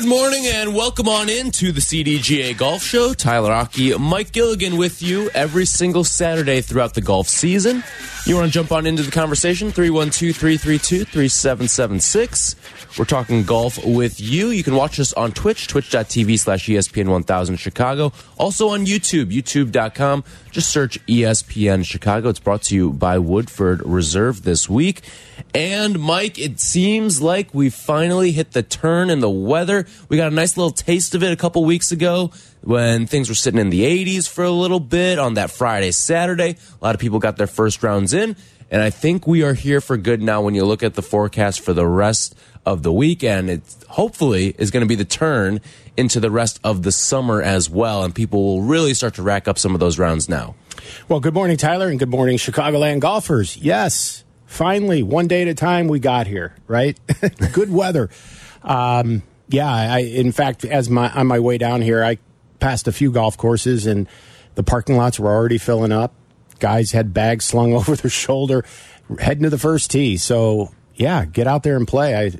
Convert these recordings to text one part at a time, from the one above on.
Good morning and welcome on into the CDGA Golf Show. Tyler Aki, Mike Gilligan with you every single Saturday throughout the golf season. You want to jump on into the conversation? 312 332 3776. We're talking golf with you. You can watch us on Twitch, twitch.tv slash ESPN 1000 Chicago. Also on YouTube, youtube.com. Just search ESPN Chicago. It's brought to you by Woodford Reserve this week. And Mike, it seems like we finally hit the turn in the weather. We got a nice little taste of it a couple weeks ago when things were sitting in the 80s for a little bit on that Friday, Saturday. A lot of people got their first rounds in. And I think we are here for good now when you look at the forecast for the rest of the weekend. It hopefully is going to be the turn into the rest of the summer as well. And people will really start to rack up some of those rounds now. Well, good morning, Tyler, and good morning, Chicagoland golfers. Yes, finally, one day at a time, we got here, right? good weather. Um, yeah, I, in fact, as my on my way down here, I passed a few golf courses, and the parking lots were already filling up. Guys had bags slung over their shoulder, heading to the first tee. So, yeah, get out there and play. I,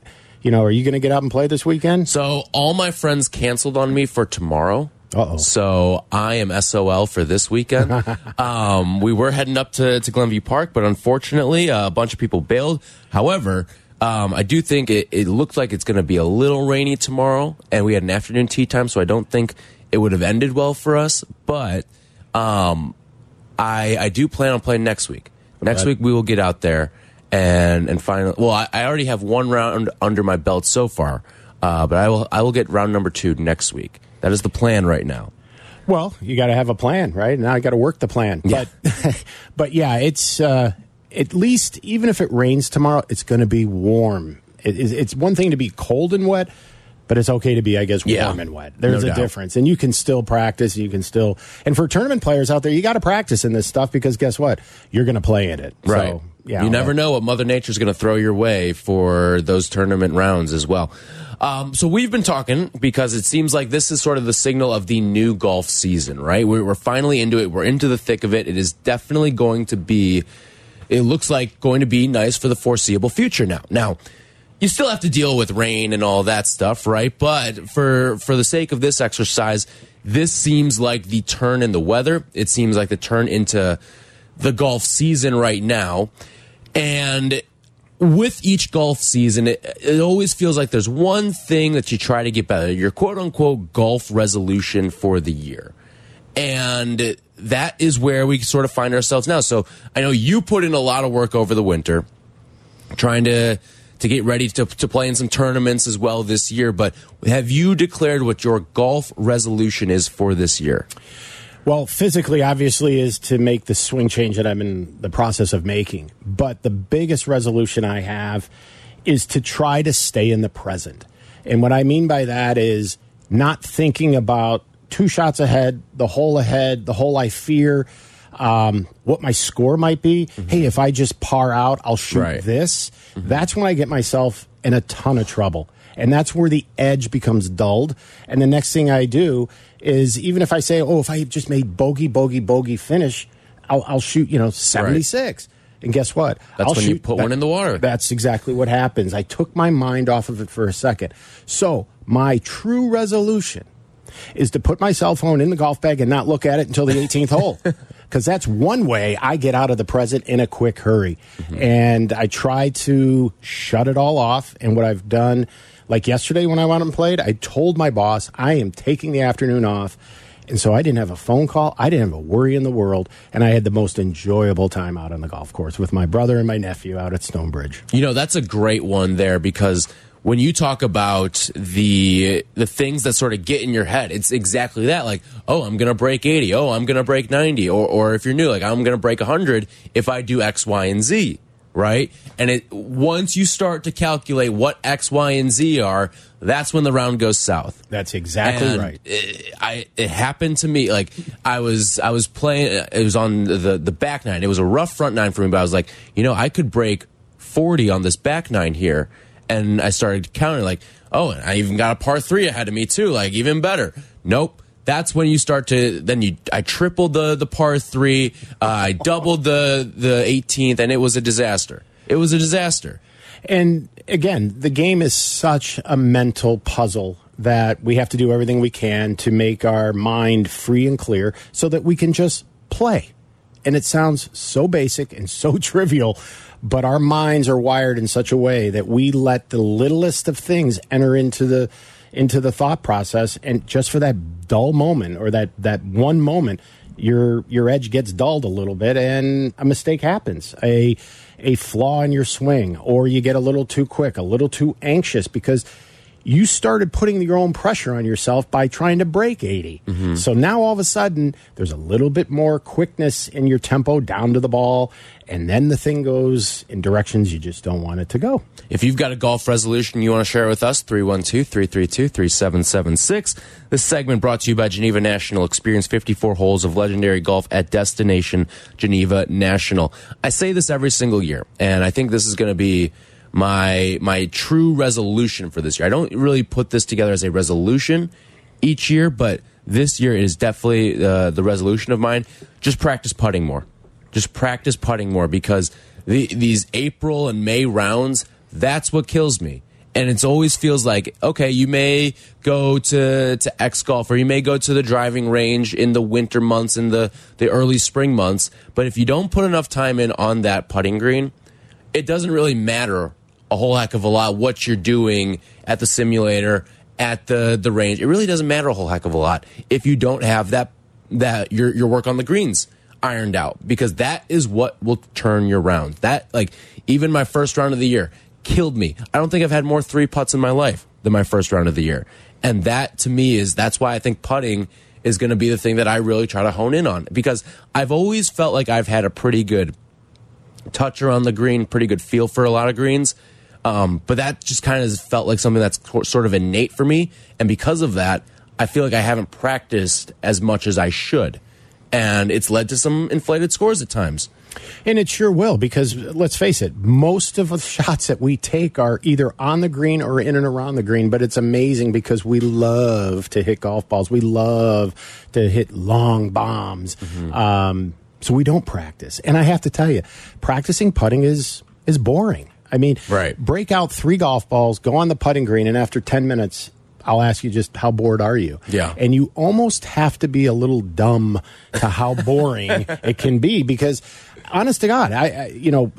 you know, are you going to get out and play this weekend? So, all my friends canceled on me for tomorrow. Uh-oh. So I am SOL for this weekend. um, we were heading up to, to Glenview Park, but unfortunately, uh, a bunch of people bailed. However, um, I do think it, it looks like it's going to be a little rainy tomorrow, and we had an afternoon tee time, so I don't think it would have ended well for us. But um, I I do plan on playing next week. Next week we will get out there and and finally. Well, I, I already have one round under my belt so far, uh, but I will I will get round number two next week. That is the plan right now. Well, you got to have a plan, right? Now I got to work the plan. Yeah. But, but yeah, it's uh, at least even if it rains tomorrow, it's going to be warm. It, it's- it's one thing to be cold and wet, but it's okay to be, I guess, warm Yeah. and wet. There's No a doubt. difference, and you can still practice. You can still, and for tournament players out there, you got to practice in this stuff because guess what? You're going to play in it. Right. So, yeah. you never know what Mother Nature's going to throw your way for those tournament rounds as well. Um, so we've been talking because it seems like this is sort of the signal of the new golf season, right? We're, we're finally into it. We're into the thick of it. It is definitely going to be. It looks like going to be nice for the foreseeable future now. Now, you still have to deal with rain and all that stuff, right? But for for the sake of this exercise, this seems like the turn in the weather. It seems like the turn into the golf season right now. And with each golf season, it, it always feels like there's one thing that you try to get better, your quote unquote golf resolution for the year. And that is where we sort of find ourselves now. So I know you put in a lot of work over the winter trying to to get ready to, to play in some tournaments as well this year. But have you declared what your golf resolution is for this year? Well, physically, obviously, is to make the swing change that I'm in the process of making. But the biggest resolution I have is to try to stay in the present. And what I mean by that is not thinking about two shots ahead, the hole ahead, the hole I fear, um, what my score might be. Hey, if I just par out, I'll shoot Right. this. That's when I get myself in a ton of trouble. And that's where the edge becomes dulled. And the next thing I do is even if I say, oh, if I just made bogey, bogey, bogey finish, I'll, I'll shoot, you know, 76. And guess what? That's I'll when you shoot put one in the water. That's exactly what happens. I took my mind off of it for a second. So, my true resolution is to put my cell phone in the golf bag and not look at it until the 18th hole. Because that's one way I get out of the present in a quick hurry. And I try to shut it all off. And what I've done, like yesterday when I went and played, I told my boss I am taking the afternoon off. And so I didn't have a phone call. I didn't have a worry in the world. And I had the most enjoyable time out on the golf course with my brother and my nephew out at Stonebridge. You know, that's a great one there because when you talk about the the things that sort of get in your head, it's exactly that. Like, oh, I'm gonna break 80. Oh, I'm gonna break 90. Or or if you're new, like I'm gonna break 100 if I do X, Y, and Z. Right, and it once you start to calculate what X, Y, and Z are, that's when the round goes south. That's exactly And right. It, I it happened to me like I was I was playing. It was on the the back nine. It was a rough front nine for me, but I was like, you know, I could break forty on this back nine here, and I started counting like, oh, and I even got a par three ahead of me too. Like even better. Nope. That's when you start to then you I tripled the the par three. Uh, I doubled the the 18th, and it was a disaster. It was a disaster. And again, the game is such a mental puzzle that we have to do everything we can to make our mind free and clear so that we can just play. And it sounds so basic and so trivial, but our minds are wired in such a way that we let the littlest of things enter into the into the thought process. And just for that dull moment or that that one moment your your edge gets dulled a little bit and a mistake happens a a flaw in your swing or you get a little too quick a little too anxious because you started putting your own pressure on yourself by trying to break 80 mm-hmm. so now all of a sudden there's a little bit more quickness in your tempo down to the ball and then the thing goes in directions you just don't want it to go If you've got a golf resolution you want to share with us, 312 332 3776. This segment brought to you by Geneva National. Experience 54 holes of legendary golf at Destination Geneva National. I say this every single year, and I think this is going to be my my true resolution for this year. I don't really put this together as a resolution each year, but this year is definitely uh, the resolution of mine. Just practice putting more. Just practice putting more because the, these April and May rounds, that's what kills me. And it always feels like, okay, you may go to, to X golf or you may go to the driving range in the winter months in the, the early spring months. But if you don't put enough time in on that putting green, it doesn't really matter a whole heck of a lot what you're doing at the simulator at the the range. It really doesn't matter a whole heck of a lot if you don't have that that your your work on the greens ironed out because that is what will turn your round. That like even my first round of the year killed me. I don't think I've had more three putts in my life than my first round of the year. And that to me is that's why I think putting is going to be the thing that I really try to hone in on because I've always felt like I've had a pretty good toucher on the green, pretty good feel for a lot of greens. Um, but that just kind of felt like something that's sort of innate for me. And because of that, I feel like I haven't practiced as much as I should. And it's led to some inflated scores at times. And it sure will, because let's face it, most of the shots that we take are either on the green or in and around the green. But it's amazing because we love to hit golf balls. We love to hit long bombs. Um, so we don't practice. And I have to tell you, practicing putting is is boring. I mean, Right. break out three golf balls, go on the putting green, and after 10 minutes, I'll ask you just how bored are you? Yeah. And you almost have to be a little dumb to how boring it can be because, honest to God, I, I you know,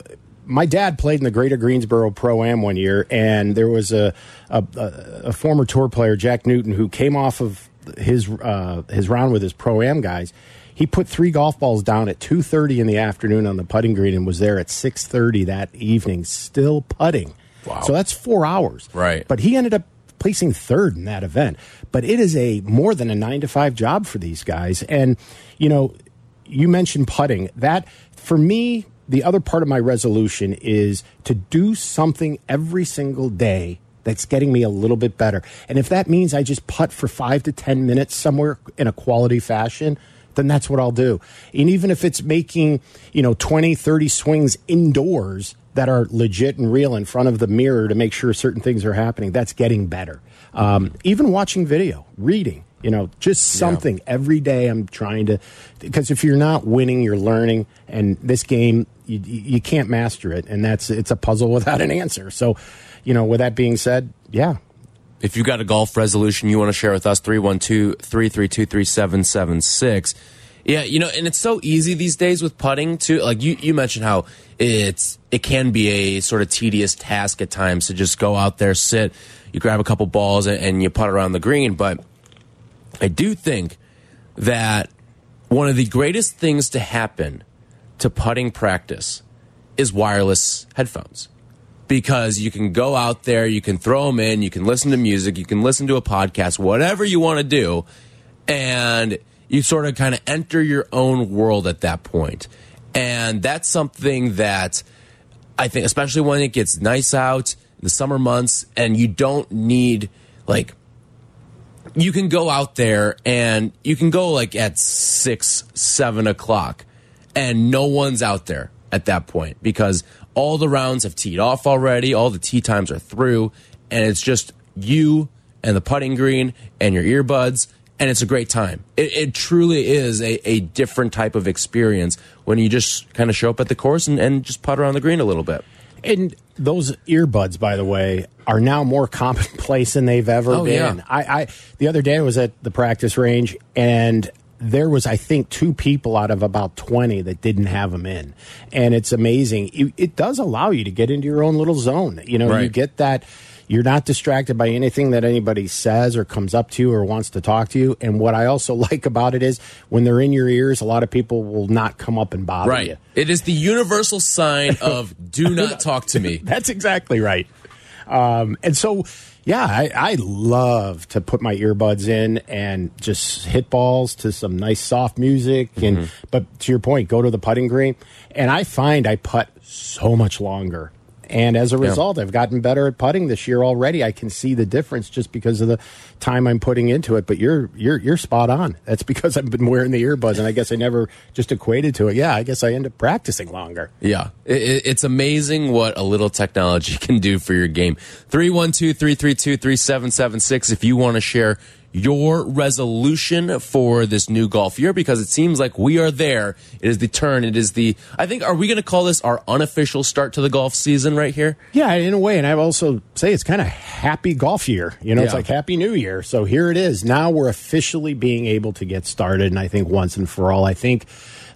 my dad played in the Greater Greensboro Pro Am one year, and there was a, a, a, a former tour player, Jack Newton, who came off of his uh, his round with his Pro Am guys. He put three golf balls down at two thirty in the afternoon on the putting green, and was there at six thirty that evening, still putting. Wow. So that's four hours. Right. But he ended up placing third in that event. But it is a more than a nine to five job for these guys. And, you know, you mentioned putting. That, for me, the other part of my resolution is to do something every single day that's getting me a little bit better. And if that means I just putt for five to 10 minutes somewhere in a quality fashion, then that's what I'll do. And even if it's making, you know, 20, 30 swings indoors that are legit and real in front of the mirror to make sure certain things are happening, that's getting better. Um, even watching video, reading, you know, just something every day I'm trying to, because if you're not winning, you're learning. And this game, you, you can't master it. And that's, it's a puzzle without an answer. So, you know, with that being said, yeah, If you've got a golf resolution you want to share with us, 312 332 3776. Yeah, you know, and it's so easy these days with putting too. Like you, you mentioned how it's it can be a sort of tedious task at times to just go out there, sit, you grab a couple balls and, and you putt around the green. But I do think that one of the greatest things to happen to putting practice is wireless headphones because you can go out there, you can throw them in, you can listen to music, you can listen to a podcast, whatever you want to do, and you sort of kind of enter your own world at that point. And that's something that I think, especially when it gets nice out in the summer months, and you don't need like you can go out there and you can go like at six, seven o'clock, and no one's out there at that point because all the rounds have teed off already, all the tee times are through, and it's just you and the putting green and your earbuds, and it's a great time. It, it truly is a, a different type of experience when you just kind of show up at the course and, and just putt around the green a little bit. And those earbuds, by the way, are now more commonplace than they've ever Oh, been. yeah. I, I the other day I was at the practice range and there was I think two people out of about 20 that didn't have them in. And it's amazing. It, it does allow you to get into your own little zone. You know, you get that you're not distracted by anything that anybody says or comes up to you or wants to talk to you. And what I also like about it is when they're in your ears, a lot of people will not come up and bother Right. you. It is the universal sign of do not talk to me. That's exactly right. Um, and so, yeah, I, I love to put my earbuds in and just hit balls to some nice soft music. And mm-hmm. but to your point, go to the putting green, and I find I putt so much longer. And as a result, I've gotten better at putting this year already. I can see the difference just because of the time I'm putting into it. But you're you're you're spot on. That's because I've been wearing the earbuds, and I guess I never just equated to it. Yeah, I guess I end up practicing longer. Yeah, it, it- it's amazing what a little technology can do for your game. 312 332 3776 if you want to share your resolution for this new golf year because it seems like we are there. It is the turn. It is the, I think, are we going to call this our unofficial start to the golf season right here? Yeah, in a way, and I also say it's kind of happy golf year. You know, it's like Happy New Year. So here it is. Now we're officially being able to get started, and I think once and for all, I think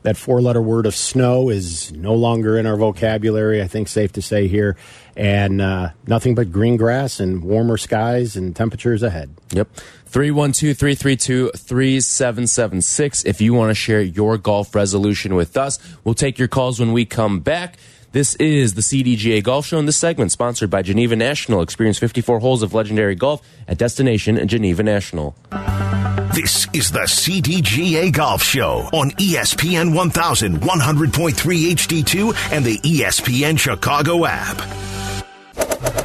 that four-letter word of snow is no longer in our vocabulary. I think safe to say here, and uh, nothing but green grass and warmer skies and temperatures ahead. Yep. 312 332 3776. If you want to share your golf resolution with us, we'll take your calls when we come back. This is the CDGA Golf Show, and this segment sponsored by Geneva National. Experience 54 holes of legendary golf at Destination Geneva National. This is the CDGA Golf Show on ESPN 1100.3 HD2 and the ESPN Chicago app.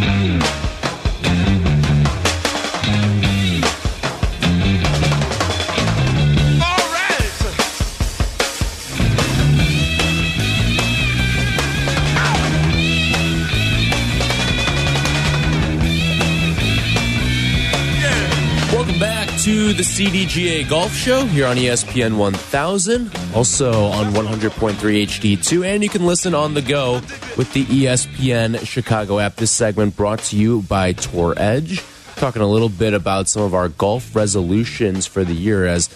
CDGA Golf Show here on ESPN 1000, also on 100.3 HD2, and you can listen on the go with the ESPN Chicago app. This segment brought to you by Tour Edge, talking a little bit about some of our golf resolutions for the year as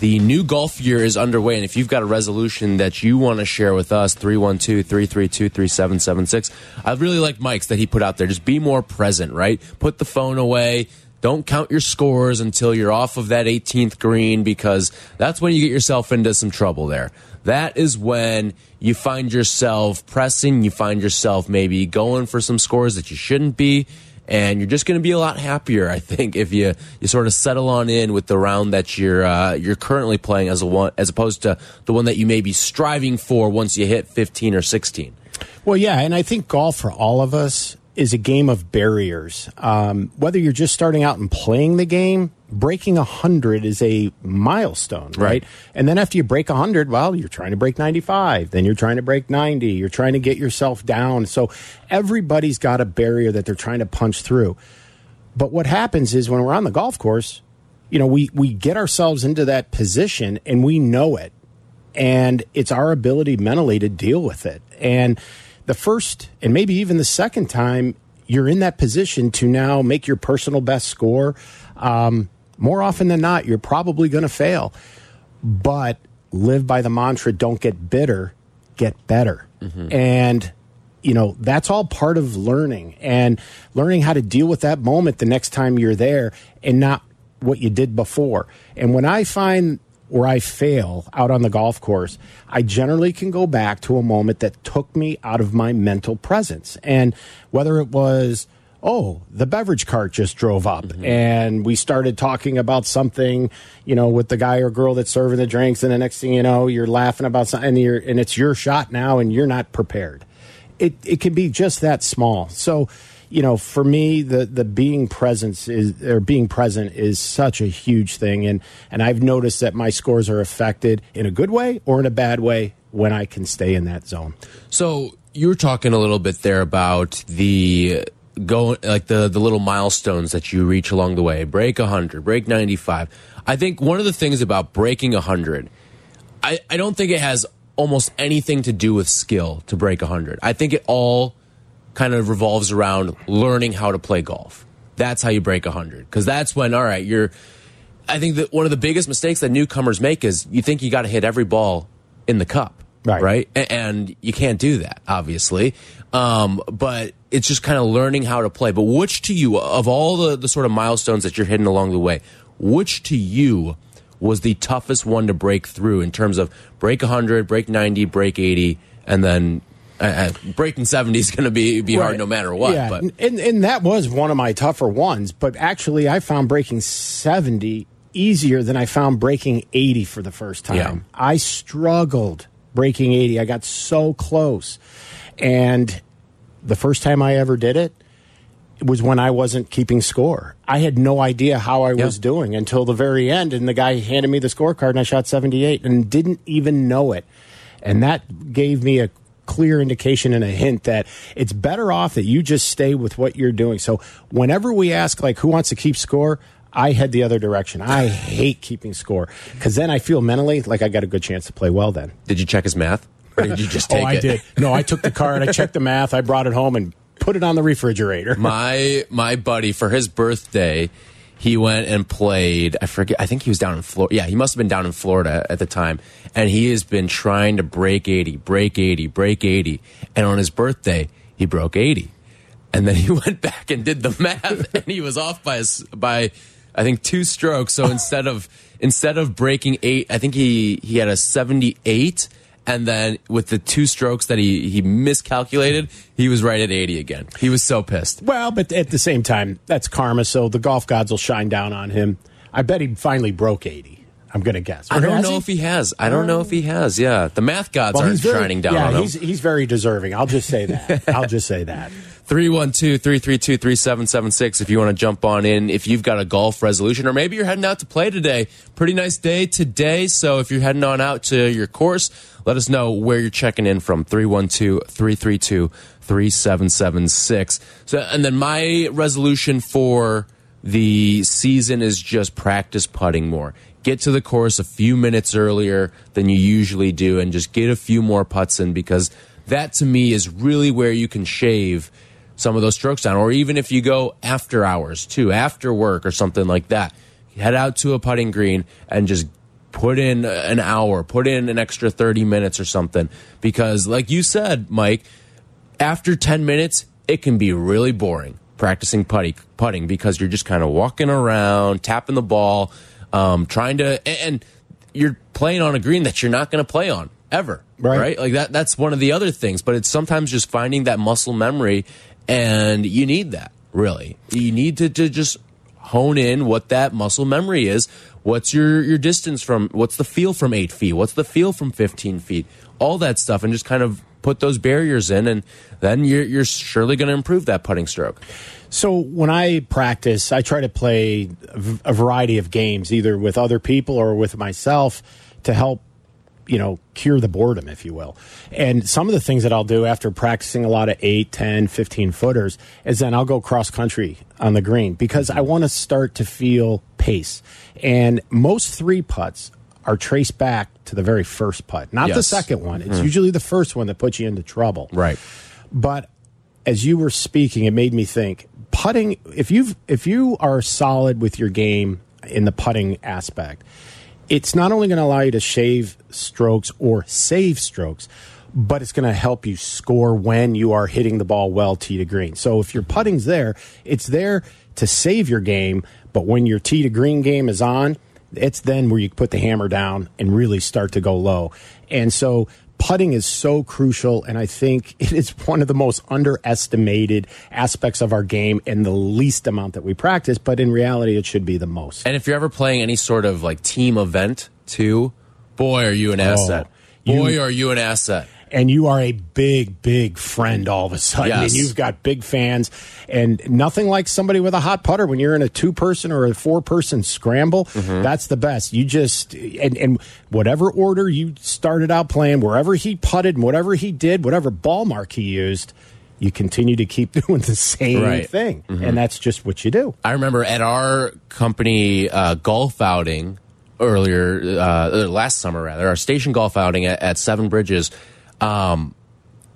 the new golf year is underway. And if you've got a resolution that you want to share with us, 312 332 3776, I really like Mike's that he put out there. Just be more present, right? Put the phone away. Don't count your scores until you're off of that 18th green because that's when you get yourself into some trouble there. That is when you find yourself pressing, you find yourself maybe going for some scores that you shouldn't be, and you're just going to be a lot happier, I think, if you you sort of settle on in with the round that you're uh, you're currently playing as a one as opposed to the one that you may be striving for once you hit 15 or 16. Well, yeah, and I think golf for all of us is a game of barriers. Um, whether you're just starting out and playing the game, breaking 100 is a milestone, right? Right. And then after you break 100, well, you're trying to break 95, then you're trying to break 90, you're trying to get yourself down. So everybody's got a barrier that they're trying to punch through. But what happens is when we're on the golf course, you know, we, we get ourselves into that position and we know it and it's our ability mentally to deal with it. And the first and maybe even the second time you're in that position to now make your personal best score, um, more often than not, you're probably going to fail. But live by the mantra don't get bitter, get better. And you know, that's all part of learning and learning how to deal with that moment the next time you're there and not what you did before. And when I find where I fail out on the golf course, I generally can go back to a moment that took me out of my mental presence. And whether it was, oh, the beverage cart just drove up mm-hmm. and we started talking about something, you know, with the guy or girl that's serving the drinks. And the next thing you know, you're laughing about something and, you're, and it's your shot now and you're not prepared. It, it can be just that small. So, you know, for me, the the being presence is or being present is such a huge thing, and and I've noticed that my scores are affected in a good way or in a bad way when I can stay in that zone. So you were talking a little bit there about the uh, go like the the little milestones that you reach along the way. Break 100, break 95. I think one of the things about breaking 100 I I don't think it has almost anything to do with skill to break 100. I think it all kind of revolves around learning how to play golf. That's how you break 100. Because that's when, all right, you're. I think that one of the biggest mistakes that newcomers make is you think you got to hit every ball in the cup. Right. Right. And you can't do that, obviously. Um, but it's just kind of learning how to play. But which to you, of all the, the sort of milestones that you're hitting along the way, which to you was the toughest one to break through in terms of break 100, break 90, break 80, and then uh, breaking 70 is going to be be right. hard no matter what. Yeah, but. And, and that was one of my tougher ones. But actually, I found breaking 70 easier than I found breaking 80 for the first time. Yeah. I struggled breaking 80. I got so close. And the first time I ever did it, it was when I wasn't keeping score. I had no idea how I was doing until the very end. And the guy handed me the scorecard and I shot 78 and didn't even know it. And that gave me a clear indication and a hint that it's better off that you just stay with what you're doing. So whenever we ask like who wants to keep score, I head the other direction. I hate keeping score because then I feel mentally like I got a good chance to play well. Then did you check his math? Or did you just oh, take oh, I it? did. No, I took the card. I checked the math. I brought it home and put it on the refrigerator. my my buddy for his birthday he went and played. I forget. I think he was down in Florida. Yeah, he must have been down in Florida at the time. And he has been trying to break 80, break 80, break 80. And on his birthday, he broke 80. And then he went back and did the math, and he was off by by I think two strokes. So instead of instead of breaking eight, I think he he had a 78 and then with the two strokes that he he miscalculated, he was right at 80 again. He was so pissed. Well, but at the same time, that's karma, so the golf gods will shine down on him. I bet he finally broke 80. I'm going to guess. I don't know he? if he has. I don't know if he has. Yeah, the math gods well, aren't very, shining down yeah, on him. He's, he's very deserving. I'll just say that. I'll just say that. 312 332 3776 if you want to jump on in. If you've got a golf resolution, or maybe you're heading out to play today. Pretty nice day today. So if you're heading on out to your course, let us know where you're checking in from 312 332 3776. So, and then my resolution for the season is just practice putting more. Get to the course a few minutes earlier than you usually do and just get a few more putts in because that to me is really where you can shave some of those strokes down. Or even if you go after hours too, after work or something like that, head out to a putting green and just put in an hour, put in an extra 30 minutes or something. Because, like you said, Mike, after 10 minutes, it can be really boring practicing putting, putting because you're just kind of walking around, tapping the ball, um, trying to, and you're playing on a green that you're not going to play on ever. Right. right. Like that, that's one of the other things, but it's sometimes just finding that muscle memory and you need that, really. You need to, to just hone in what that muscle memory is. What's your, your distance from, what's the feel from eight feet? What's the feel from 15 feet? All that stuff, and just kind of put those barriers in, and then you're, you're surely going to improve that putting stroke. So when I practice, I try to play a variety of games, either with other people or with myself, to help you know, cure the boredom, if you will. And some of the things that I'll do after practicing a lot of 8, 10, 15 footers is then I'll go cross country on the green because I want to start to feel pace. And most three putts are traced back to the very first putt, not yes. the second one. It's mm. usually the first one that puts you into trouble. Right. But as you were speaking, it made me think putting if you've if you are solid with your game in the putting aspect, it's not only going to allow you to shave strokes or save strokes, but it's going to help you score when you are hitting the ball well tee to green. So if your putting's there, it's there to save your game, but when your tee to green game is on, it's then where you put the hammer down and really start to go low. And so putting is so crucial, and I think it is one of the most underestimated aspects of our game and the least amount that we practice, but in reality, it should be the most. And if you're ever playing any sort of like team event too, boy, are you an oh. asset. Boy, you- are you an asset. And you are a big, big friend all of a sudden, Yes. and you've got big fans, and nothing like somebody with a hot putter when you're in a two person or a four person scramble. That's the best. You just and and whatever order you started out playing, wherever he putted, and whatever he did, whatever ball mark he used. You continue to keep doing the same Right. thing, and that's just what you do. I remember at our company uh, golf outing earlier uh, last summer, rather our station golf outing at, at Seven Bridges. Um,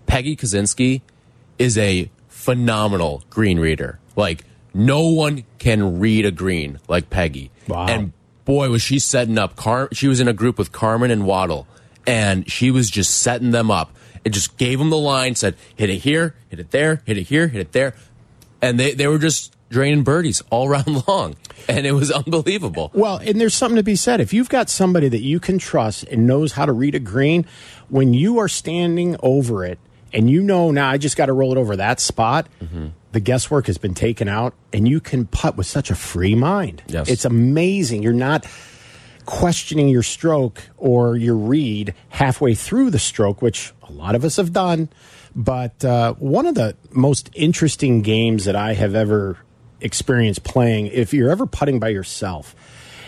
Peggy Kusinski is a phenomenal green reader. Like no one can read a green like Peggy. Wow. And boy, was she setting up. Car- she was in a group with Carmen and Waddle, and she was just setting them up. It just gave them the line, said hit it here, hit it there, hit it here, hit it there, and they they were just draining birdies all round long, and it was unbelievable. Well, and there's something to be said. If you've got somebody that you can trust and knows how to read a green, when you are standing over it and you know now I just got to roll it over that spot, Mm-hmm. the guesswork has been taken out and you can putt with such a free mind. Yes. It's amazing. You're not questioning your stroke or your read halfway through the stroke, which a lot of us have done. But uh, one of the most interesting games that I have ever experienced playing, if you're ever putting by yourself,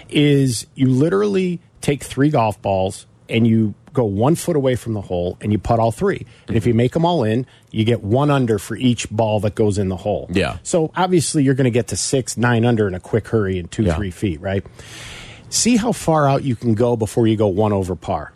is you literally take three golf balls and you go one foot away from the hole and you putt all three. And if you make them all in, you get one under for each ball that goes in the hole. Yeah. So obviously you're going to get to six, nine under in a quick hurry in two, Yeah. three feet, right? See how far out you can go before you go one over par.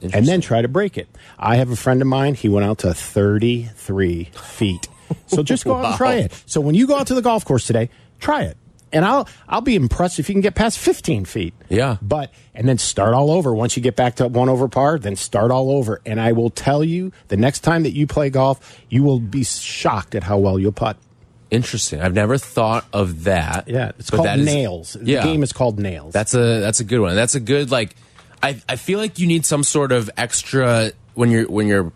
And then try to break it. I have a friend of mine, he went out to 33 feet. So just go out and try it. So when you go out to the golf course today, try it. And I'll I'll be impressed if you can get past 15 feet. Yeah. But and then start all over. Once you get back to one over par, then start all over. And I will tell you, the next time that you play golf, you will be shocked at how well you'll putt. Interesting. I've never thought of that. Yeah, it's called that is- nails. yeah. The game is called nails. That's a that's a good one. That's a good like. I I feel like you need some sort of extra when you're when you're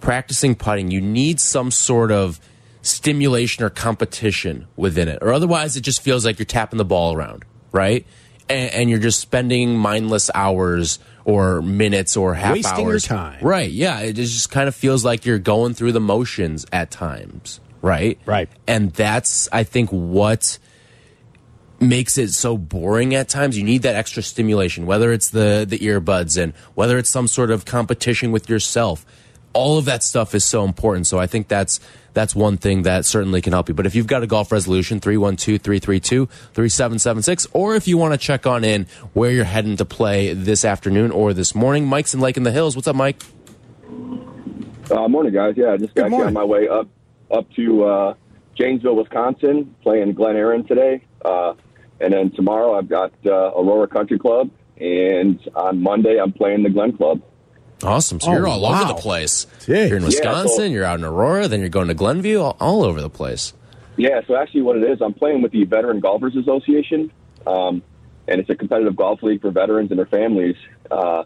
practicing putting. You need some sort of stimulation or competition within it, or otherwise it just feels like you're tapping the ball around, right? And, and you're just spending mindless hours or minutes or half Wasting your hours. time. Right? Yeah. It just kind of feels like you're going through the motions at times, right? Right. And that's I think what makes it so boring at times. You need that extra stimulation, whether it's the the earbuds and whether it's some sort of competition with yourself. All of that stuff is so important. So I think that's that's one thing that certainly can help you. But if you've got a golf resolution, 312-332-3776, or if you want to check on in where you're heading to play this afternoon or this morning, Mike's in Lake in the Hills. What's up, Mike? Uh, morning, guys. Yeah, I just got on my way up up to uh, Janesville, Wisconsin, playing Glen Erin today, uh, and then tomorrow I've got uh, Aurora Country Club, and on Monday I'm playing the Glen Club. Awesome. So Oh, you're all over the place. You're in Wisconsin, you're out in Aurora, then you're going to Glenview, all, all over the place. Yeah, so actually, what it is, I'm playing with the Veteran Golfers Association, um, and it's a competitive golf league for veterans and their families. Uh,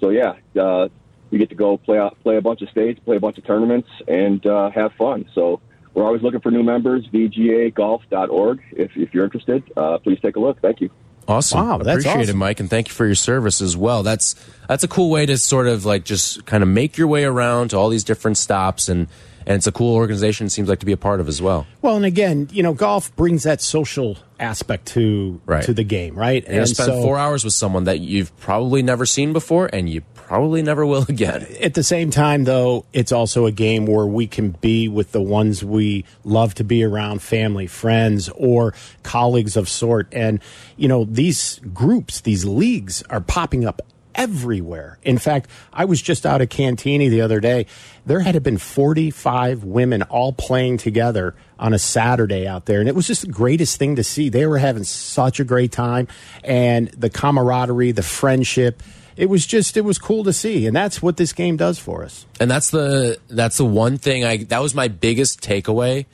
so yeah, uh, we get to go play out, play a bunch of states, play a bunch of tournaments, and uh, have fun. So we're always looking for new members. VGAGolf.org. If, if you're interested, uh, please take a look. Thank you. Awesome. Wow, that's Appreciate it, awesome. Mike, and thank you for your service as well. That's that's a cool way to sort of like just kind of make your way around to all these different stops and and it's a cool organization it seems like to be a part of as well. Well, and again, you know, golf brings that social aspect to Right. to the game, right? You're and spend so, four hours with someone that you've probably never seen before and you probably never will again. at the same time, though, it's also a game where we can be with the ones we love to be around, family, friends, or colleagues of sort. And you know, these groups, these leagues, are popping up everywhere. In fact, I was just out of Cantigny the other day. There had been 45 women all playing together on a Saturday out there. And it was just the greatest thing to see. They were having such a great time. And the camaraderie, the friendship, it was just it was cool to see, and that's what this game does for us. And that's the that's the one thing I that was my biggest takeaway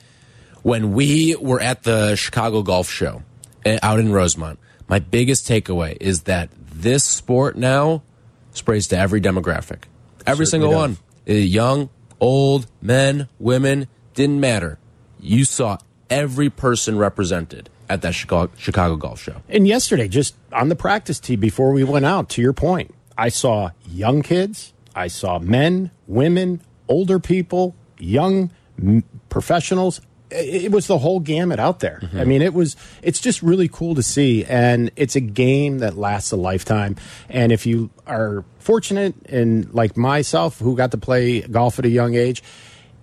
when we were at the Chicago Golf Show eh, out in Rosemont. My biggest takeaway is that this sport now sprays to every demographic, every single does. one, Eh, young, old, men, women, didn't matter. You saw every person represented at that Chicago, Chicago Golf Show. And yesterday, just on the practice tee before we went out, to your point, I saw young kids, I saw men, women, older people, young m- professionals. It was the whole gamut out there. Mm-hmm. I mean, it was. It's just really cool to see, and it's a game that lasts a lifetime. And if you are fortunate, and like myself, who got to play golf at a young age,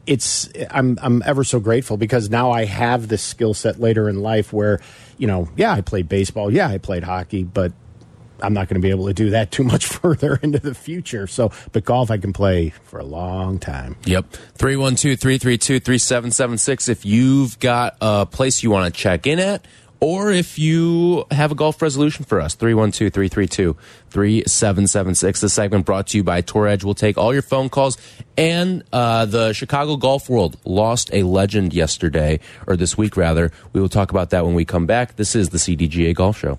it's I'm I'm ever so grateful because now I have this skill set later in life where, you know, yeah, I played baseball, yeah, I played hockey, but I'm not going to be able to do that too much further into the future. So, but golf I can play for a long time. Yep. 312 332 3776. If you've got a place you want to check in at, or if you have a golf resolution for us, 312 332 3776. This segment brought to you by Tour Edge. We'll take all your phone calls. And uh, the Chicago Golf World lost a legend yesterday, or this week rather. We will talk about that when we come back. This is the CDGA Golf Show.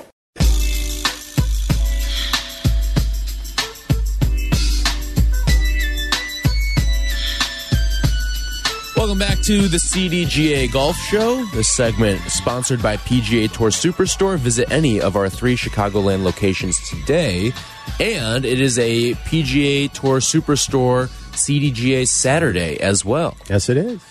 Welcome back to the CDGA Golf Show. This segment is sponsored by PGA Tour Superstore. Visit any of our three Chicagoland locations today. And it is a PGA Tour Superstore CDGA Saturday as well. Yes, it is.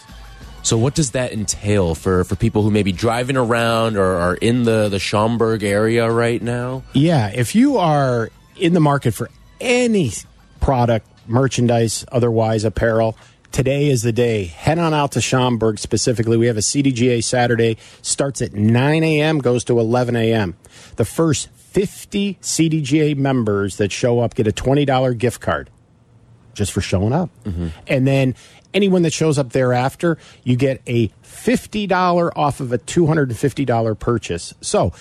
So, what does that entail for, for people who may be driving around or are in the, the Schaumburg area right now? Yeah, if you are in the market for any product, merchandise, otherwise apparel, today is the day. Head on out to Schaumburg specifically. We have a CDGA Saturday, starts at 9 a.m., goes to 11 a.m. The first 50 CDGA members that show up get a $20 gift card just for showing up. Mm-hmm. And then anyone that shows up thereafter, you get a $50 off of a $250 purchase. So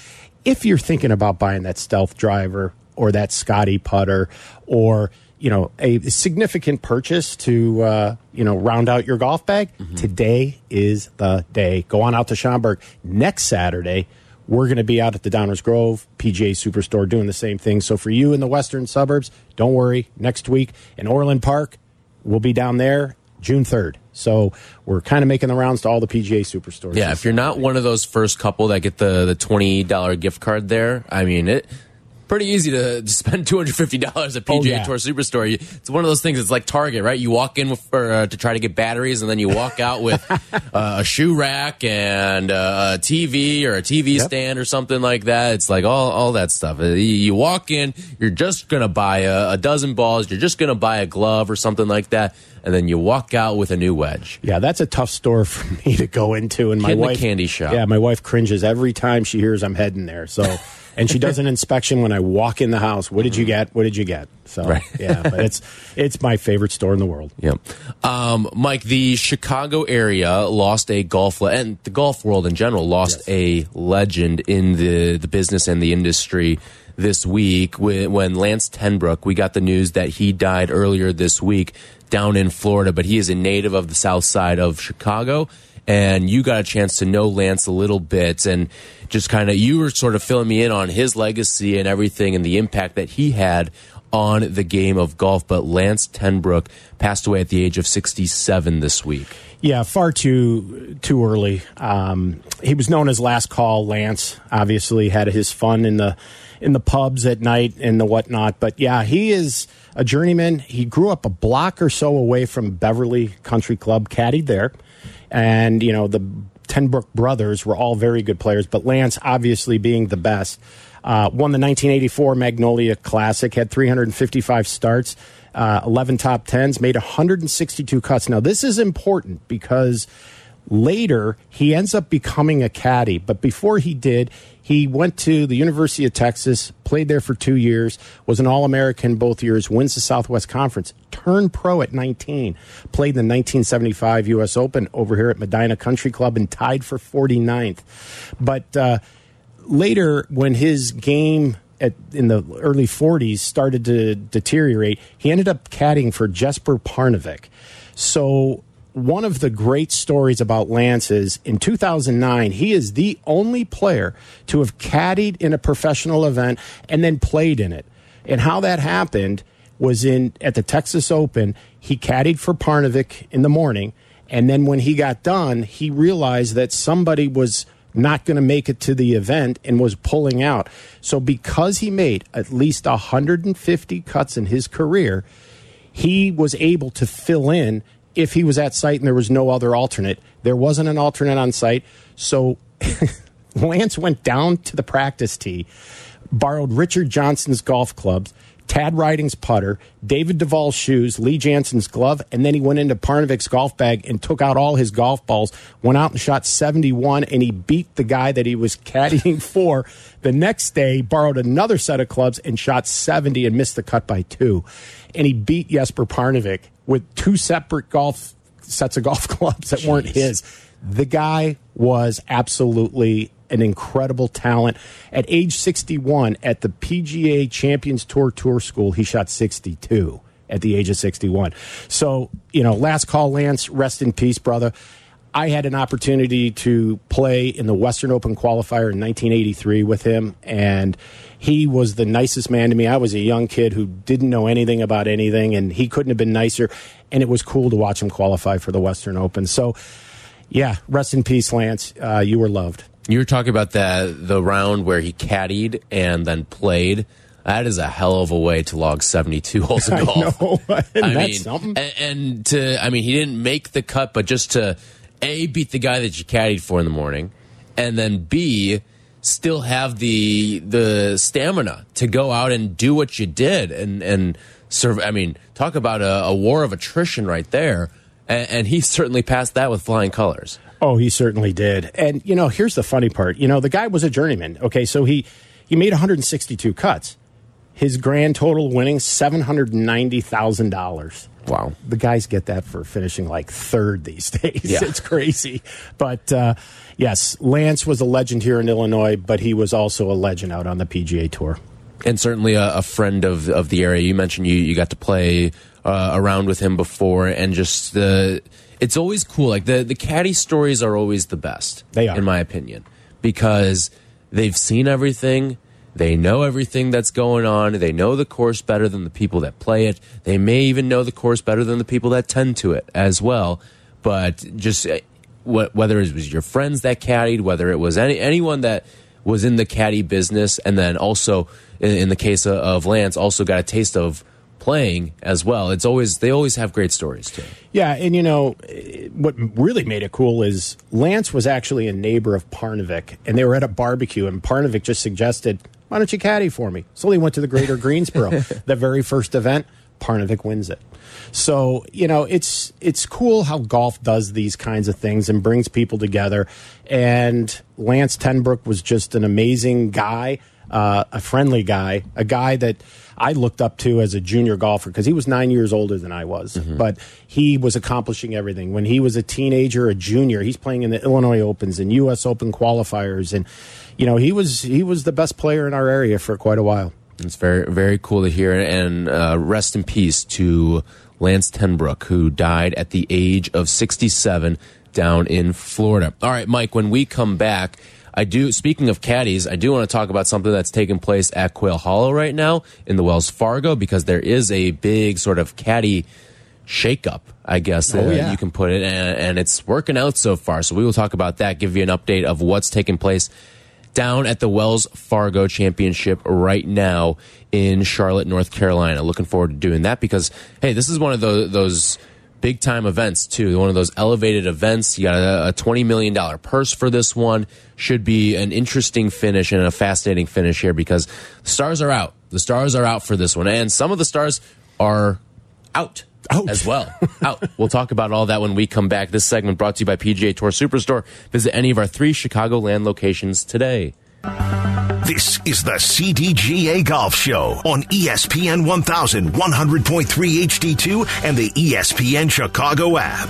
if you're thinking about buying that stealth driver or that Scotty putter or you know a significant purchase to uh, you know round out your golf bag today is the day go on out to Schaumburg next saturday we're going to be out at the Downers Grove PGA Superstore doing the same thing. So for you in the western suburbs, don't worry. Next week in Orland Park, we'll be down there June 3rd. So we're kind of making the rounds to all the PGA Superstores. Yeah, if you're not one of those first couple that get the, the $20 gift card there, I mean, it pretty easy to, spend $250 at PGA Oh, yeah. Tour Superstore. It's one of those things, it's like Target, right? You walk in with, for, uh, to try to get batteries, and then you walk out with uh, a shoe rack and uh, a TV or a TV Yep. stand or something like that. It's like all, all that stuff. Uh, You, walk in, you're just going to buy a, a dozen balls, you're just going to buy a glove or something like that, and then you walk out with a new wedge. Yeah, that's a tough store for me to go into, and my Kid wife candy shop. Yeah, my wife cringes every time she hears I'm heading there. So, and she does an inspection when I walk in the house. What did you get? What did you get? So, Right. yeah, but it's it's my favorite store in the world. Yep. Um, Mike, the Chicago area lost a golf le- and the golf world in general lost a legend in the the business and the industry this week when Lance Ten Broeck. We got the news that he died earlier this week down in Florida, but he is a native of the South Side of Chicago. And you got a chance to know Lance a little bit, and just kind of you were sort of filling me in on his legacy and everything, and the impact that he had on the game of golf, but Lance Ten Broeck passed away at the age of 67 this week. Yeah, far too too early. Um, he was known as Last Call Lance. Obviously, had his fun in the in the pubs at night and the whatnot. But yeah, he is a journeyman. He grew up a block or so away from Beverly Country Club, caddied there, and you know the Ten Broeck brothers were all very good players, but Lance obviously being the best. Uh, won the 1984 Magnolia Classic, had 355 starts, uh, 11 top tens, made 162 cuts. Now, this is important because Later, he ends up becoming a caddy, but before he did, he went to the University of Texas, played there for two years, was an All American both years, wins the Southwest Conference, turned pro at 19, played in the 1975 U.S. Open over here at Medinah Country Club, and tied for 49th. But uh, later, when his game at, in the early 40s started to deteriorate, he ended up caddying for Jesper Parnevik. So one of the great stories about Lance is in 2009, he is the only player to have caddied in a professional event and then played in it. And how that happened was in at the Texas Open, he caddied for Parnevik in the morning. And then when he got done, he realized that somebody was not going to make it to the event and was pulling out. So because he made at least 150 cuts in his career, he was able to fill in if he was at site and there was no other alternate. There wasn't an alternate on site. So Lance went down to the practice tee, borrowed Richard Johnson's golf clubs, Tag Ridings' putter, David Duval's shoes, Lee Janzen's glove, and then he went into Parnevik's golf bag and took out all his golf balls, went out and shot 71, and he beat the guy that he was caddying for. The next day, borrowed another set of clubs and shot 70 and missed the cut by two. And he beat Jesper Parnevik with two separate golf sets of golf clubs that Jeez. weren't his. The guy was absolutely an incredible talent. At age 61, at the PGA Champions Tour Tour School, he shot 62 at the age of 61. So, you know, last call, Lance, rest in peace, brother. I had an opportunity to play in the Western Open qualifier in 1983 with him, and he was the nicest man to me. I was a young kid who didn't know anything about anything, and he couldn't have been nicer. And it was cool to watch him qualify for the Western Open. So, yeah, rest in peace, Lance. Uh, you were loved. You were talking about that the round where he caddied and then played. That is a hell of a way to log 72 holes of golf. I know. I mean, something? And, and, to, I mean, he didn't make the cut, but just to A, beat the guy that you caddied for in the morning, and then B, still have the the stamina to go out and do what you did and and serve. I mean, talk about a, a war of attrition right there. And, and he certainly passed that with flying colors. Oh, he certainly did. And you know, here's the funny part. You know, the guy was a journeyman. Okay, so he he made 162 cuts. His grand total winning seven hundred ninety thousand dollars. Wow, the guys get that for finishing like third these days. Yeah. it's crazy. But uh, yes, Lance was a legend here in Illinois, but he was also a legend out on the PGA Tour and certainly a, a, friend of of the area. You mentioned you you got to play uh, around with him before, and just the it's always cool. Like the the caddy stories are always the best. They are, in my opinion, because they've seen everything. They know everything that's going on. They know the course better than the people that play it. They may even know the course better than the people that tend to it as well. But just uh, whether it was your friends that caddied, whether it was any anyone that was in the caddy business, and then also in, in the case of, of Lance, also got a taste of playing as well. It's always they always have great stories too. Yeah, and you know what really made it cool is Lance was actually a neighbor of Parnevik, and they were at a barbecue, and Parnevik just suggested, "Why don't you caddy for me?" So they went to the Greater Greensboro, the very first event. Parnevik wins it. So you know it's it's cool how golf does these kinds of things and brings people together. And Lance Ten Broeck was just an amazing guy, uh, a friendly guy, a guy that I looked up to as a junior golfer because he was nine years older than I was, mm -hmm. but he was accomplishing everything. When he was a teenager, a junior, he's playing in the Illinois Opens and U.S. Open qualifiers, and you know he was he was the best player in our area for quite a while. It's very very cool to hear, and uh, rest in peace to Lance Ten Broeck, who died at the age of 67 down in Florida. All right, Mike, when we come back. I do. Speaking of caddies, I do want to talk about something that's taking place at Quail Hollow right now in the Wells Fargo because there is a big sort of caddy shakeup, I guess oh, yeah. you can put it, and, and it's working out so far. So we will talk about that. Give you an update of what's taking place down at the Wells Fargo Championship right now in Charlotte, North Carolina. Looking forward to doing that because hey, this is one of those, those big time events too. One of those elevated events. You got a, a twenty million dollar purse for this one. Should be an interesting finish and a fascinating finish here because the stars are out. The stars are out for this one, and some of the stars are out Out. as well. out. We'll talk about all that when we come back. This segment brought to you by PGA Tour Superstore. Visit any of our three Chicagoland locations today. This is the CDGA Golf Show on E ESPN 1100.3 HD2 and the E ESPN Chicago app.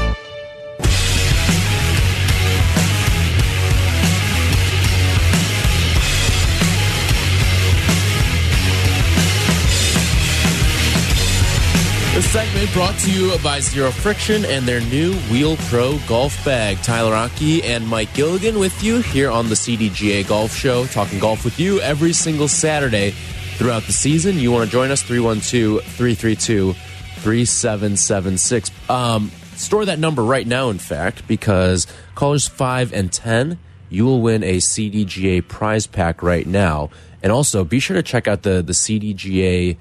This segment brought to you by Zero Friction and their new Wheel Pro golf bag. Tyler Aki and Mike Gilligan with you here on the CDGA Golf Show, talking golf with you every single Saturday throughout the season. You want to join us? 312 332 3776. Um, Store that number right now, in fact, because callers 5 and 10, you will win a CDGA prize pack right now. And also, be sure to check out the, the CDGA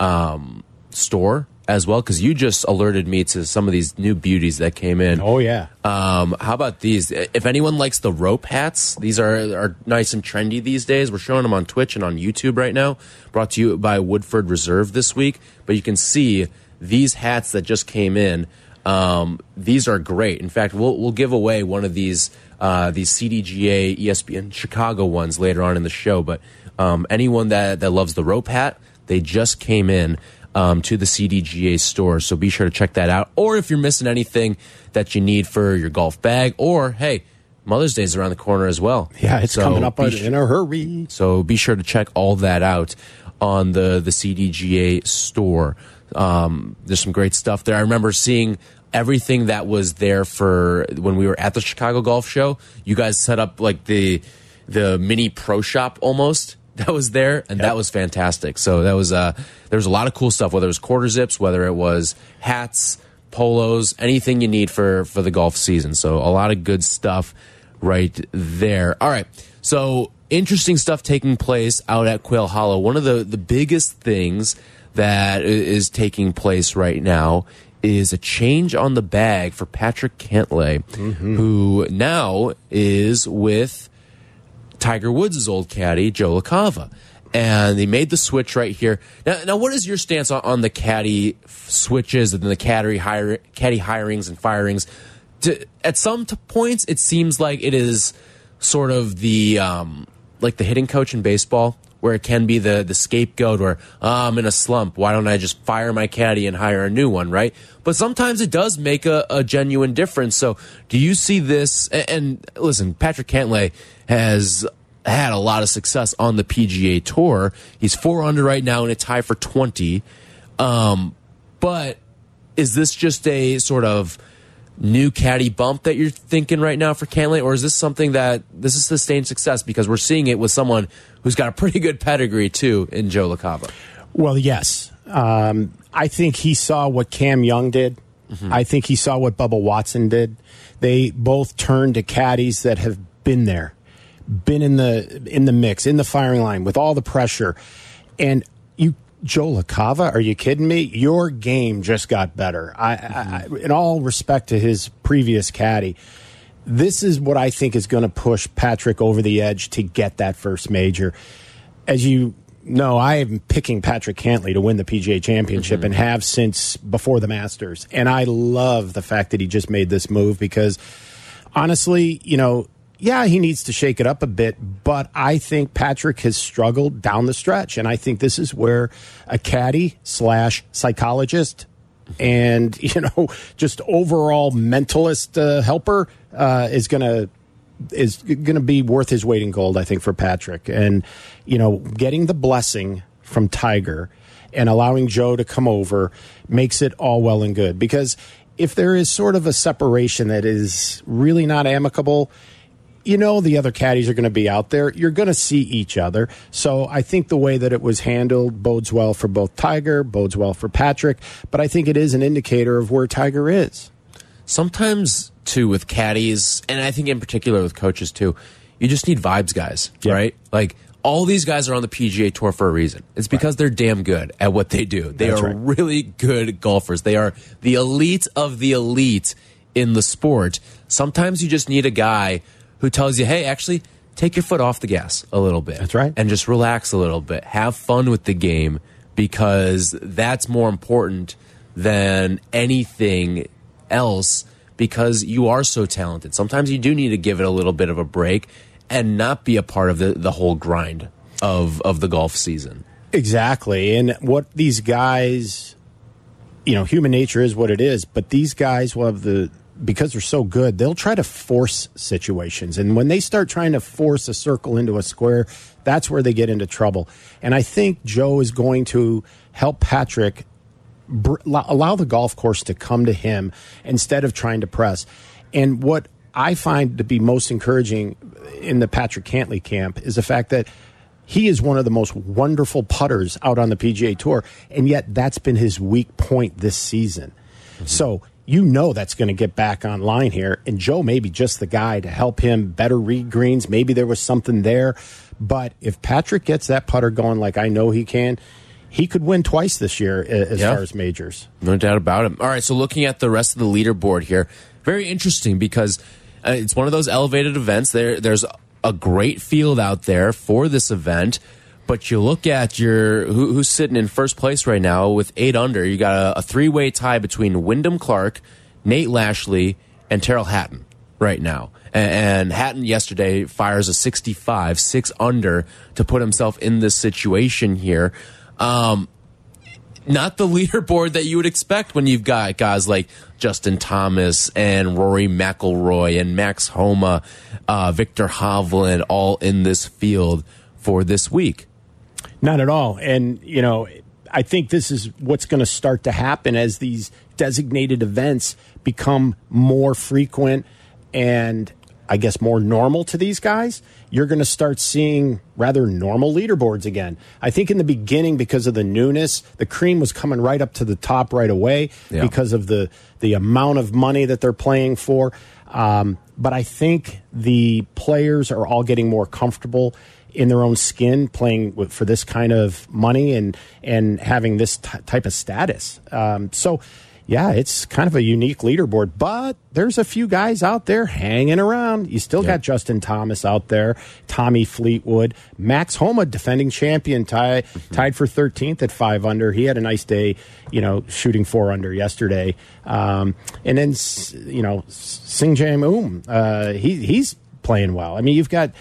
um, store as well because you just alerted me to some of these new beauties that came in. Oh yeah. Um, how about these? If anyone likes the rope hats, these are are nice and trendy these days. We're showing them on Twitch and on YouTube right now. Brought to you by Woodford Reserve this week. But you can see these hats that just came in. Um, these are great. In fact, we'll we'll give away one of these uh, these CDGA ESPN Chicago ones later on in the show. But um, anyone that that loves the rope hat, they just came in um, to the CDGA store. So be sure to check that out. Or if you're missing anything that you need for your golf bag, or hey, Mother's Day is around the corner as well. Yeah, it's So coming up in a hurry. so be sure to check all that out on the the CDGA store. Um, there's some great stuff there. I remember seeing everything that was there for when we were at the Chicago Golf Show. You guys set up like the the mini pro shop almost that was there, and that was fantastic. So that was uh there was a lot of cool stuff. Whether it was quarter zips, whether it was hats, polos, anything you need for for the golf season. So a lot of good stuff right there. All right. So interesting stuff taking place out at Quail Hollow. One of the the biggest things that is taking place right now is a change on the bag for Patrick Cantlay, who now is with Tiger Woods' old caddy, Joe LaCava. And they made the switch right here. Now, now what is your stance on, on the caddy switches and the caddy, hire, caddy hirings and firings? To, at some points, it seems like it is sort of the um, like the hitting coach in baseball, where it can be the the scapegoat, or "Ah, I'm in a slump. Why don't I just fire my caddy and hire a new one, right? But sometimes it does make a, a genuine difference. So, do you see this? And, and listen, Patrick Cantlay has had a lot of success on the PGA Tour. He's four under right now in a tie for twenty. Um, but is this just a sort of new caddy bump that you're thinking right now for Cantlay, or is this something that this is sustained success because we're seeing it with someone who's got a pretty good pedigree too in Joe LaCava? Well, yes. Um, I think he saw what Cam Young did. I think he saw what Bubba Watson did. They both turned to caddies that have been there, been in the in the mix, in the firing line with all the pressure. And you, Joe LaCava, are you kidding me? Your game just got better. I, I, I in all respect to his previous caddy, this is what I think is going to push Patrick over the edge to get that first major. As you know, I am picking Patrick Cantlay to win the PGA Championship mm-hmm. and have since before the Masters. And I love the fact that he just made this move because honestly, you know, yeah, he needs to shake it up a bit, but I think Patrick has struggled down the stretch. And I think this is where a caddy slash psychologist and, you know, just overall mentalist uh, helper uh, is going to is going to be worth his weight in gold, I think, for Patrick. And, you know, getting the blessing from Tiger and allowing Joe to come over makes it all well and good. Because if there is sort of a separation that is really not amicable, you know the other caddies are going to be out there. You're going to see each other. So I think the way that it was handled bodes well for both Tiger, bodes well for Patrick. But I think it is an indicator of where Tiger is. Sometimes too with caddies, and I think in particular with coaches too, you just need vibes, guys, right? Like all these guys are on the PGA Tour for a reason. It's because right. they're damn good at what they do. They That's are right. really good golfers. They are the elite of the elite in the sport. Sometimes you just need a guy who tells you, hey, actually, take your foot off the gas a little bit. That's right. And just relax a little bit. Have fun with the game because that's more important than anything else because you are so talented. Sometimes you do need to give it a little bit of a break and not be a part of the, the whole grind of, of the golf season. Exactly. And what these guys, you know, human nature is what it is, but these guys will have the, because they're so good, they'll try to force situations. And when they start trying to force a circle into a square, that's where they get into trouble. And I think Joe is going to help Patrick allow the golf course to come to him instead of trying to press. And what I find to be most encouraging in the Patrick Cantlay camp is the fact that he is one of the most wonderful putters out on the PGA Tour, and yet that's been his weak point this season. Mm-hmm. So you know that's going to get back online here, and Joe may be just the guy to help him better read greens. Maybe there was something there, but if Patrick gets that putter going like I know he can, he could win twice this year as yeah. far as majors. No doubt about it. All right, so looking at the rest of the leaderboard here, very interesting because uh, it's one of those elevated events. There, there's a great field out there for this event. But you look at your who, who's sitting in first place right now with eight under. You got a, a three way tie between Wyndham Clark, Nate Lashley, and Tyrrell Hatton right now. And, and Hatton yesterday fires a 65, six under to put himself in this situation here. Um, not the leaderboard that you would expect when you've got guys like Justin Thomas and Rory McIlroy and Max Homa, uh, Viktor Hovland, all in this field for this week. Not at all. And, you know, I think this is what's going to start to happen as these designated events become more frequent and I guess more normal to these guys you're going to start seeing rather normal leaderboards again. I think in the beginning, because of the newness, the cream was coming right up to the top right away yeah. because of the the amount of money that they're playing for. Um, but I think the players are all getting more comfortable in their own skin playing with, for this kind of money and and having this type of status. Um, so yeah, it's kind of a unique leaderboard, but there's a few guys out there hanging around. You still got Justin Thomas out there, Tommy Fleetwood, Max Homa, defending champion, tie, mm-hmm. tied for 13th at five under. He had a nice day, you know, shooting four under yesterday. Um, and then, you know, Sungjae Im, uh, he, he's playing well. I mean, you've got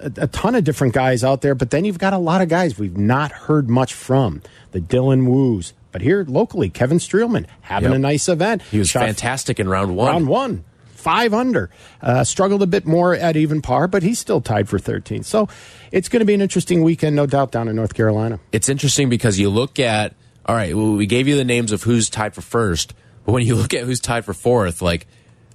a, a ton of different guys out there, but then you've got a lot of guys we've not heard much from. The Dylan Woos, but here locally, Kevin Streelman having yep. a nice event. He was Shot fantastic in round one. Round one, five under. Uh, struggled a bit more at even par, but he's still tied for 13th. So it's going to be an interesting weekend, no doubt, down in North Carolina. It's interesting because you look at, all right, well, we gave you the names of who's tied for first, but when you look at who's tied for fourth, like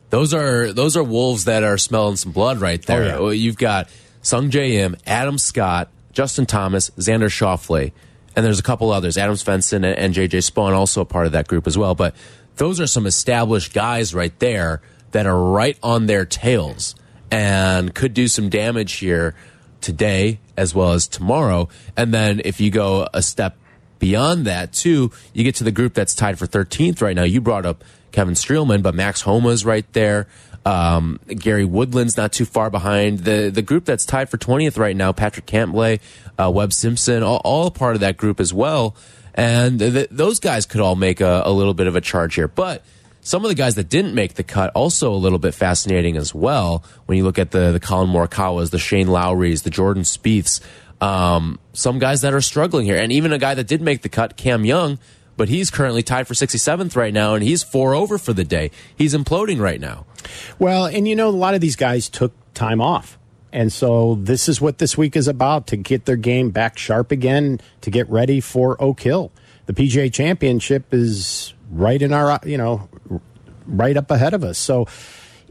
those are those are wolves that are smelling some blood right there. Oh, yeah. You've got Sungjae J M, Adam Scott, Justin Thomas, Xander Schauffele and there's a couple others. Adam Svensson and, JJ Spaun also a part of that group as well. But those are some established guys right there that are right on their tails and could do some damage here today as well as tomorrow. And then if you go a step beyond that too, you get to the group that's tied for 13th right now. You brought up Kevin Streelman, but Max Homa's right there. Um, Gary Woodland's not too far behind. The the group that's tied for 20th right now, Patrick Cantlay, uh, Webb Simpson, all, all part of that group as well. And th those guys could all make a, a little bit of a charge here. But some of the guys that didn't make the cut also a little bit fascinating as well. When you look at the the Collin Morikawas, the Shane Lowrys, the Jordan Spieths, um, some guys that are struggling here, and even a guy that did make the cut, Cam Young, but he's currently tied for 67th right now, and he's four over for the day. He's imploding right now. Well, and you know, a lot of these guys took time off. And so this is what this week is about to get their game back sharp again, to get ready for Oak Hill. The PGA Championship is right in our, you know, right up ahead of us. So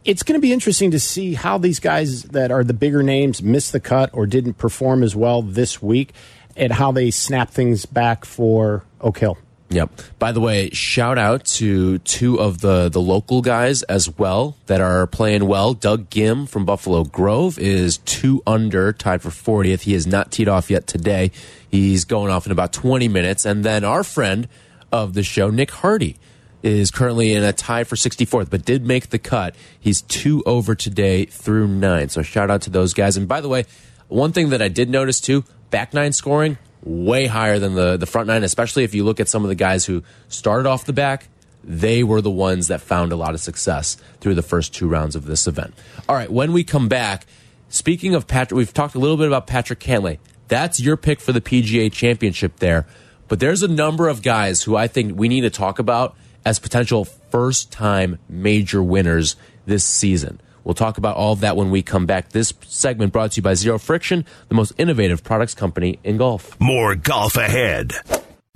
it's going to be interesting to see how these guys that are the bigger names missed the cut or didn't perform as well this week and how they snap things back for Oak Hill. Yep. By the way, shout out to two of the the local guys as well that are playing well. Doug Gim from Buffalo Grove is two under, tied for 40th. He has not teed off yet today. He's going off in about 20 minutes. And then our friend of the show, Nick Hardy, is currently in a tie for 64th, but did make the cut. He's two over today through nine. So shout out to those guys. And by the way, one thing that I did notice too, back nine scoring way higher than the the front nine, especially if you look at some of the guys who started off the back. They were the ones that found a lot of success through the first two rounds of this event. All right, when we come back, speaking of Patrick, we've talked a little bit about Patrick Cantlay. That's your pick for the PGA Championship there. But there's a number of guys who I think we need to talk about as potential first time major winners this season. We'll talk about all of that when we come back. This segment brought to you by Zero Friction, the most innovative products company in golf. More golf ahead.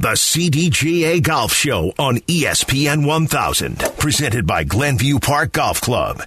The CDGA Golf Show on ESPN 1000, presented by Glenview Park Golf Club.